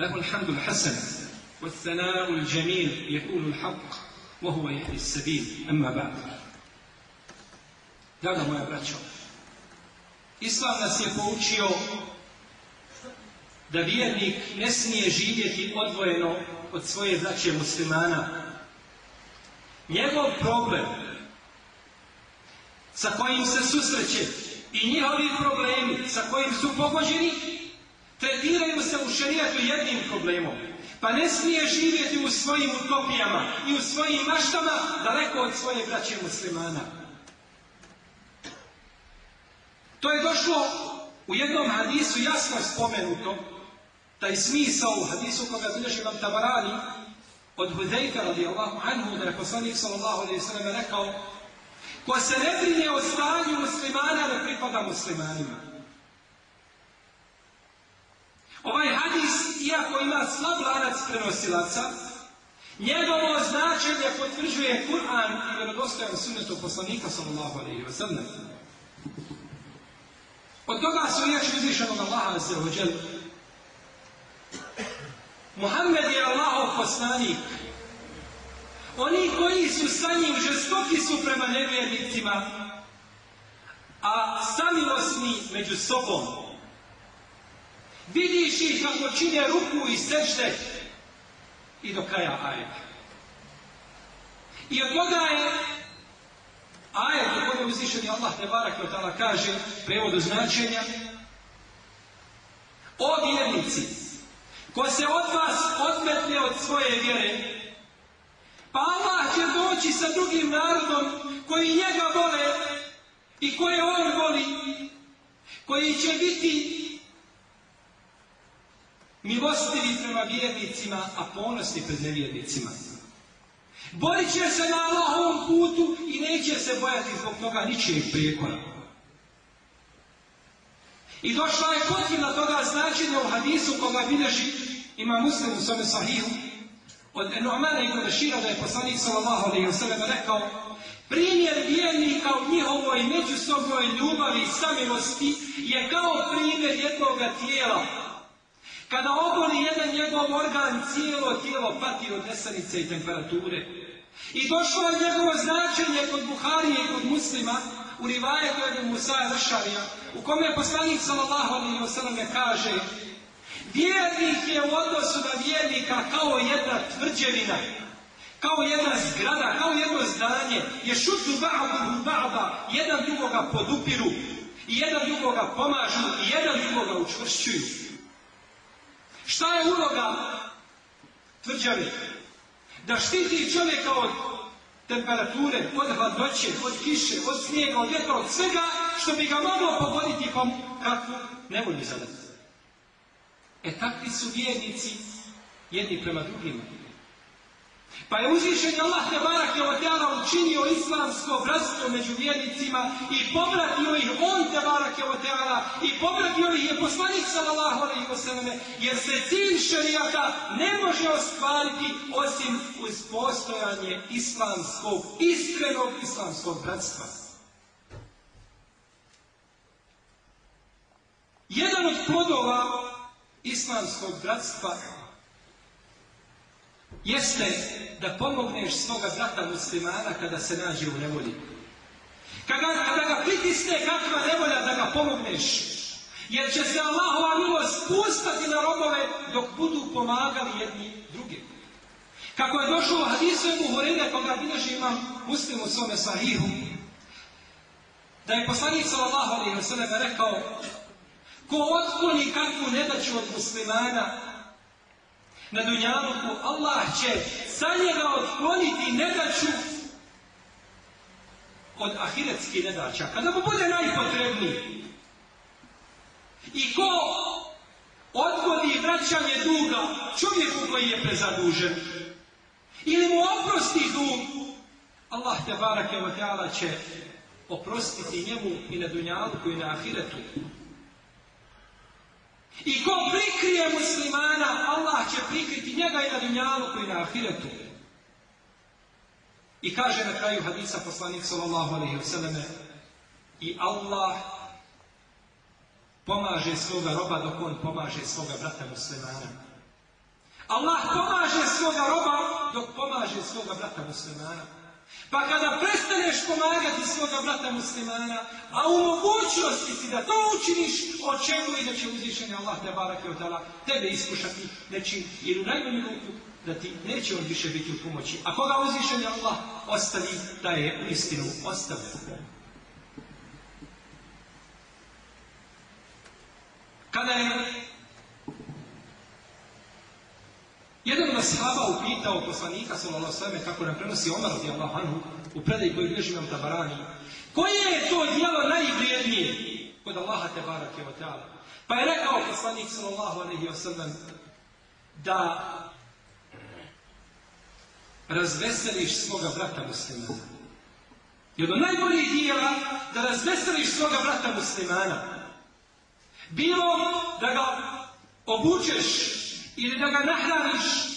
له الحمد الحسن والثناء الجميل يقول الحق وهو يهدي السبيل أما بعد Draga moja braćo, Islam nas je poučio da vjernik ne smije živjeti odvojeno od svoje braće muslimana. Njegov problem sa kojim se susreće i njihovi problemi sa kojim su pogođeni tretiraju se u šerijatu jednim problemom. Pa ne smije živjeti u svojim utopijama i u svojim maštama daleko od svoje braće muslimana. To je došlo u jednom hadisu jasno spomenuto, taj smisao u hadisu koga bilježi vam tabarani od Hudejka radijallahu anhu da je poslanik sallallahu alaihi sallam rekao ko se ne brine o stanju muslimana ne pripada muslimanima. Ovaj hadis, iako ima slab lanac prenosilaca, njegovo značenje potvrđuje Kur'an i vjerodostojan sunnetu poslanika sallallahu alaihi wa sallam. Od toga su riječi uzvišenog Allaha se. Muhammed je Allahov poslanik. Oni koji su sa njim žestoki su prema nevjernicima, a samilosni među sobom. Vidiš ih kako čine ruku i sežde i do kraja ajeta. I od toga je ajet u kojem uzvišeni Allah te barak ta'ala kaže prevodu značenja O vjernici, ko se od vas odmetne od svoje vjere, pa Allah će doći sa drugim narodom koji njega vole i koje on voli, koji će biti milostivi prema vjernicima, a ponosni pred nevjernicima. Borit će se na Allahovom putu i neće se bojati zbog toga ničijeg prijekora. I došla je potvina toga značenja u hadisu koga bilježi ima muslim u svome sahihu od Nu'mana i Kodešira da je poslanik sallallahu alaihi wa rekao primjer vjernika u njihovoj međusobnoj ljubavi i samilosti je kao primjer jednoga tijela kada oboli jedan njegov organ, cijelo tijelo pati od nesanice i temperature. I došlo je njegovo značenje kod Buharije i kod muslima u rivajetu jednog Musaja Rešarija, u kome je poslanik sallallahu alaihi wa kaže Vjernik je u odnosu na vjernika kao jedna tvrđevina, kao jedna zgrada, kao jedno zdanje, je šutu ba'du ba'da, jedan drugoga podupiru, i jedan drugoga pomažu, i jedan drugoga učvršćuju. Šta je uloga tvrđave? Da štiti čovjeka od temperature, od hladnoće, od kiše, od snijega, od vjetra, od svega što bi ga moglo pogoditi pa kakvu nevolju zadati. E takvi su vjernici jedni prema drugima. Pa je uzvišen Allah te barak je učinio islamsko bratstvo među vjernicima i povratio ih on te barak je i povratio ih je poslanik sallallahu alaihi wasallam jer se cilj šarijata ne može ostvariti osim uz postojanje islamskog, iskrenog islamskog bratstva. Jedan od plodova islamskog bratstva jeste da pomogneš svoga brata muslimana kada se nađe u nevolji. Kada, kada ga pritisne kakva nevolja da ga pomogneš. Jer će se Allahova milost na robove dok budu pomagali jedni drugi. Kako je došlo u hadisu Ebu Horede koga bilježi imam muslim u svome sahihu, da je poslanik sallallahu alaihi wa sallam rekao ko otkloni kakvu nedaću od muslimana na dunjaluku, Allah će sa njega otkloniti nedaću od ahiretskih nedaća. Kada mu bude najpotrebniji. I ko odgodi vraćanje duga čovjeku koji je prezadužen ili mu oprosti dug, Allah te barake će oprostiti njemu i na dunjaluku i na ahiretu. I ko prikrije muslimana, Allah će prikriti njega i na dunjalu i na ahiretu. I kaže na kraju hadisa poslanik sallallahu alaihi wasallam i Allah pomaže svoga roba dok on pomaže svoga brata muslimana. Allah pomaže svoga roba dok pomaže svoga brata muslimana. Pa kada prestaneš pomagati svoga brata muslimana, a u mogućnosti si da to učiniš, očekuj da će uzvišenje Allah te barake od tebe iskušati nečim, ili u najbolju ruku da ti neće on više biti u pomoći. A koga uzvišenje Allah ostavi, da je u istinu ostavljen. Kada je jedan od ashaba upitao poslanika sallallahu alejhi kako nam prenosi Omar radijallahu anhu u predaji koji bilježi nam Tabarani, koje je to djelo najvrijednije kod Allaha te barake wa ta'ala? Pa je rekao poslanik sallallahu alejhi ve da razveseliš svoga brata muslimana. Od najboljih dijela da razveseliš svoga brata muslimana. Bilo da ga obučeš ili da ga nahraniš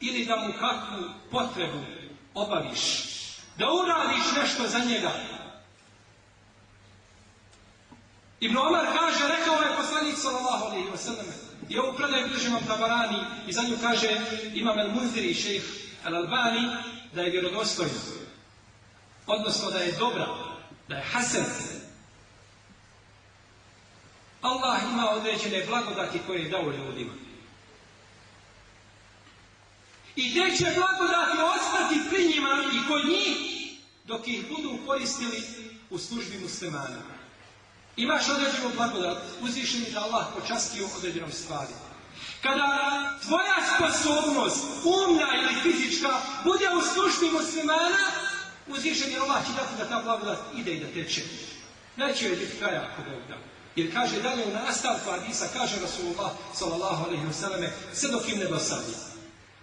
ili da mu kakvu potrebu obaviš. Da uradiš nešto za njega. Ibn Omar kaže, rekao je poslanik sallallahu alaihi wa sallam, i ovu predaju bliže Tabarani i za nju kaže imam El Munziri šejh El Albani da je vjerodostojna. Odnosno da je dobra, da je hasen, Allah ima određene blagodati koje je dao ljudima. I gdje će blagodati ostati pri njima i kod njih dok ih budu koristili u službi muslimana. Imaš određenu blagodat, uzvišeni da Allah počastio određenom stvari. Kada tvoja sposobnost, umna ili fizička, bude u službi muslimana, uzvišeni Allah će dati da ta blagodat ide i da teče. Neće joj biti kraja ako Bog da. Jer kaže dalje u nastavku Adisa, kaže Rasulullah sallallahu alaihi wasallam, sve dok im ne dosadi.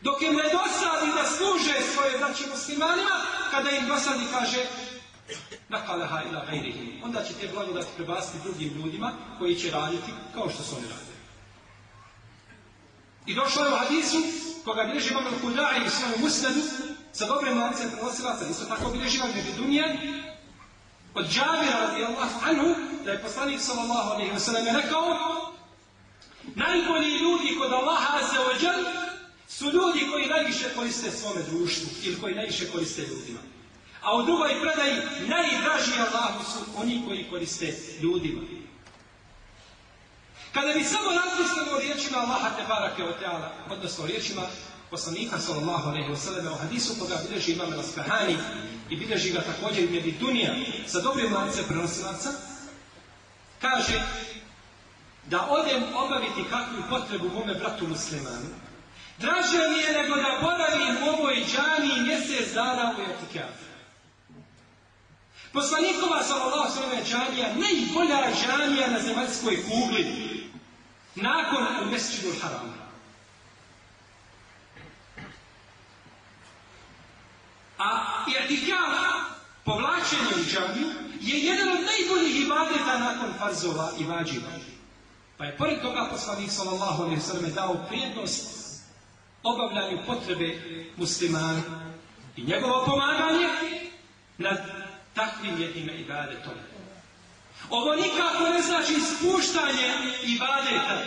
Dok im ne dosadi da služe svoje braće muslimanima, kada im dosadi kaže nakaleha ila gajrihim. Onda će te blagodati prebaciti drugim ljudima koji će raditi kao što su oni radili. I došlo je u hadisu koga bilježi imam al-Kudai u svojom musnadu sa dobrim lancem prenosilaca, isto tako bilježi imam Dunija, od Džabira radijallahu anhu, da je poslanik sallallahu alaihi wa sallam rekao najbolji ljudi kod Allaha wa jal su ljudi koji najviše koriste svome društvu ili koji najviše koriste ljudima. A u drugoj predaji najdraži Allahu su oni koji koriste ljudima. Kada bi samo razmislili o riječima Allaha te barake o teala, odnosno riječima poslanika sallallahu alaihi wasallam u hadisu koga bilježi imam Raskahani i bilježi ga također i Dunija sa dobrim lancem prenosilaca, kaže da odem obaviti kakvu potrebu mome bratu muslimanu, draže mi je nego da boravim u ovoj džani mjesec dana u etikafu. Poslanikova sallallahu alaihi džanija, najbolja džanija na zemaljskoj kugli, nakon u mesčidu haramu. A i'tikaf, povlačenje u džamiju, je jedan od najboljih ibadeta nakon farzova i vađiva. Pa je pored toga poslanik sallallahu alaihi sallam dao prijednost obavljanju potrebe muslimana i njegovo pomaganje nad takvim jednim ibadetom. Ovo nikako ne znači spuštanje ibadeta,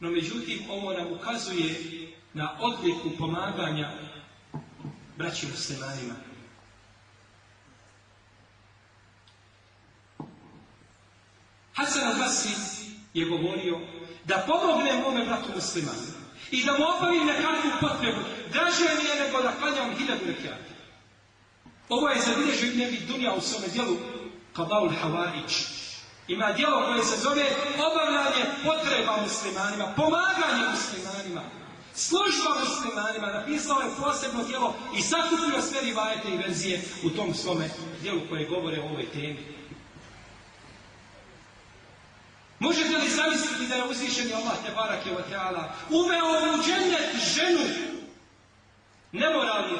no međutim ovo nam ukazuje na odliku pomaganja braći muslimanima. Hasan al-Basri je govorio da pomogne mome bratu muslimanu i da mu obavim nekakvu potrebu. Draže mi je nego da klanjam hiljadu rekiata. Ovo je zabilježio Ibn Abi Dunja u svome dijelu Kabaul Havarić. Ima dijelo koje se zove obavljanje potreba muslimanima, pomaganje muslimanima. Služba muslimanima napisao je posebno djelo i sakupio sve rivajete i verzije u tom svome djelu koje govore o ovoj temi. Možete li zamisliti da je uzvišeni Allah te barake wa ta'ala uveo u džennet ženu nemoralnu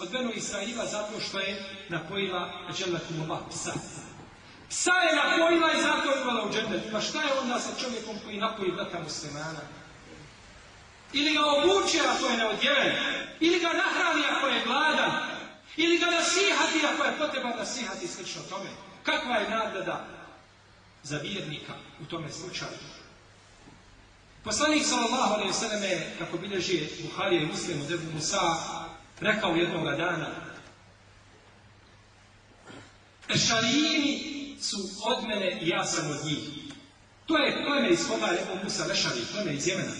od Benu Israila zato što je napojila džennetum psa. Psa je napojila i zato je u džennet. Pa šta je onda sa čovjekom koji napoji brata muslimana? Ili ga obuče ako je neodjeven, ili ga nahrani ako je gladan, ili ga nasihati ako je potreba nasihati slično tome. Kakva je nagrada za vjernika u tome slučaju. Poslanik sallallahu alaihi sallam je, kako bilježi Buharija i Muslim u Debu Musa, rekao jednog dana Ešarijini su od mene i ja sam od njih. To je pleme iz koga je Musa Lešari, pleme iz Jemena.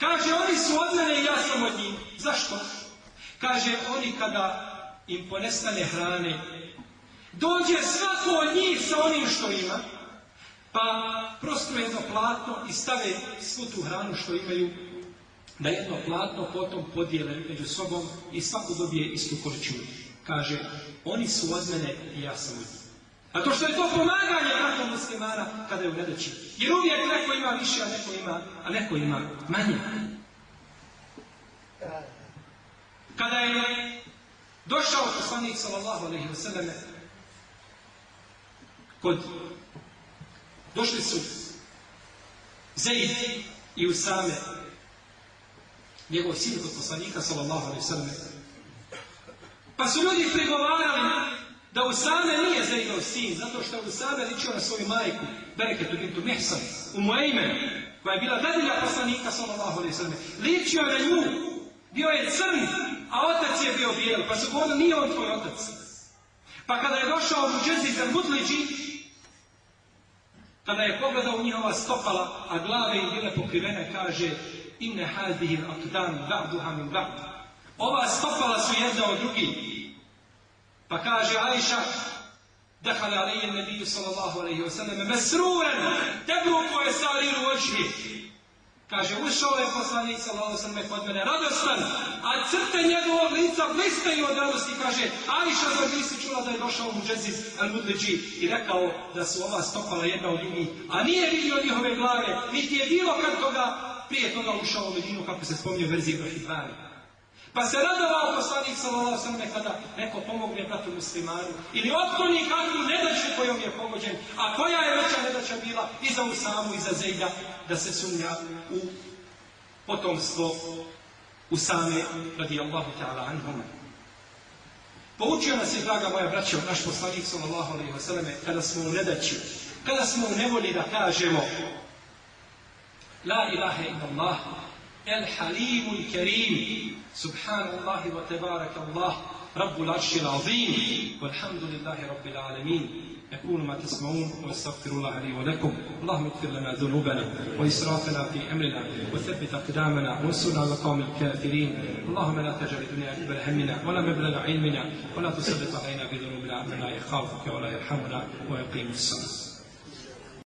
Kaže, oni su od mene i ja sam od njih. Zašto? Kaže, oni kada im ponestane hrane, dođe svako od njih sa onim što ima, pa prosto jedno platno i stave svu tu hranu što imaju na jedno platno, potom podijele među sobom i svako dobije istu količinu. Kaže, oni su od mene i ja sam od njih. A to što je to pomaganje bratom muslimana kada je u nedeći. Jer uvijek neko ima više, a neko ima, a neko ima manje. Kada je došao poslanik sallallahu alaihi wasallam kod došli su Zaid i Usame njegov sin kod poslanika sallallahu alaihi wasallam pa su ljudi prigovarali da Usame nije Zaidov sin, zato što Usame ličio na svoju majku, Bereketu bintu Mehsan, u Muaymen, koja je bila dadilja poslanika, sallallahu alaihi sallam. Ličio na nju, bio je crn, a otac je bio bijel, pa su govorili, nije on tvoj otac. Pa kada je došao u Džezi za Mutliđi, kada je pogledao njihova stopala, a glave im bile pokrivene, kaže Inne hazihil akdan ba'duha min ba'd. Ova stopala su jedna od drugi. Pa kaže Ajša, Dahal alaihi nabiju sallallahu alaihi wa sallam, mesruren, tebruku koje sariru očhi, Kaže, ušao je poslanik sallallahu ve kod mene radostan, a crte njegovog lica blistaju od radosti. Kaže, Ajša zar nisi čula da je došao mu Džeziz al-Mudliđi i rekao da su ova stopala jedna od drugih, a nije vidio njihove glave, niti je bilo kad toga prije toga ušao u Medinu, kako se spominje u verziji Brahidvani. Pa se radovao poslanik sallallahu alejhi kada neko pomogne bratu muslimanu ili otkloni kakvu nedaću kojom je pogođen, a koja je veća nedaća bila i za Usamu i za Zejda da se sumnja u potomstvo Usame radijallahu ta'ala anhuma. Poučio nas je, draga moja braćo, naš poslanik sallallahu alaihi wa sallam, kada smo u nedaći, kada smo u nevolji da kažemo La ilaha illallah, el halimu i kerim, subhanallahi wa tebaraka Allah, rabbul aršil azim, walhamdulillahi rabbil alemin. يكون ما تسمعون وأستغفر الله لي ولكم. اللهم اغفر لنا ذنوبنا وإسرافنا في أمرنا وثبت أقدامنا وانصرنا على القوم الكافرين. اللهم لا تجعل الدنيا أكبر همنا ولا مبلغ علمنا ولا تسلط علينا بذنوبنا من لا يخافك ولا يرحمنا ويقيم الصلاة.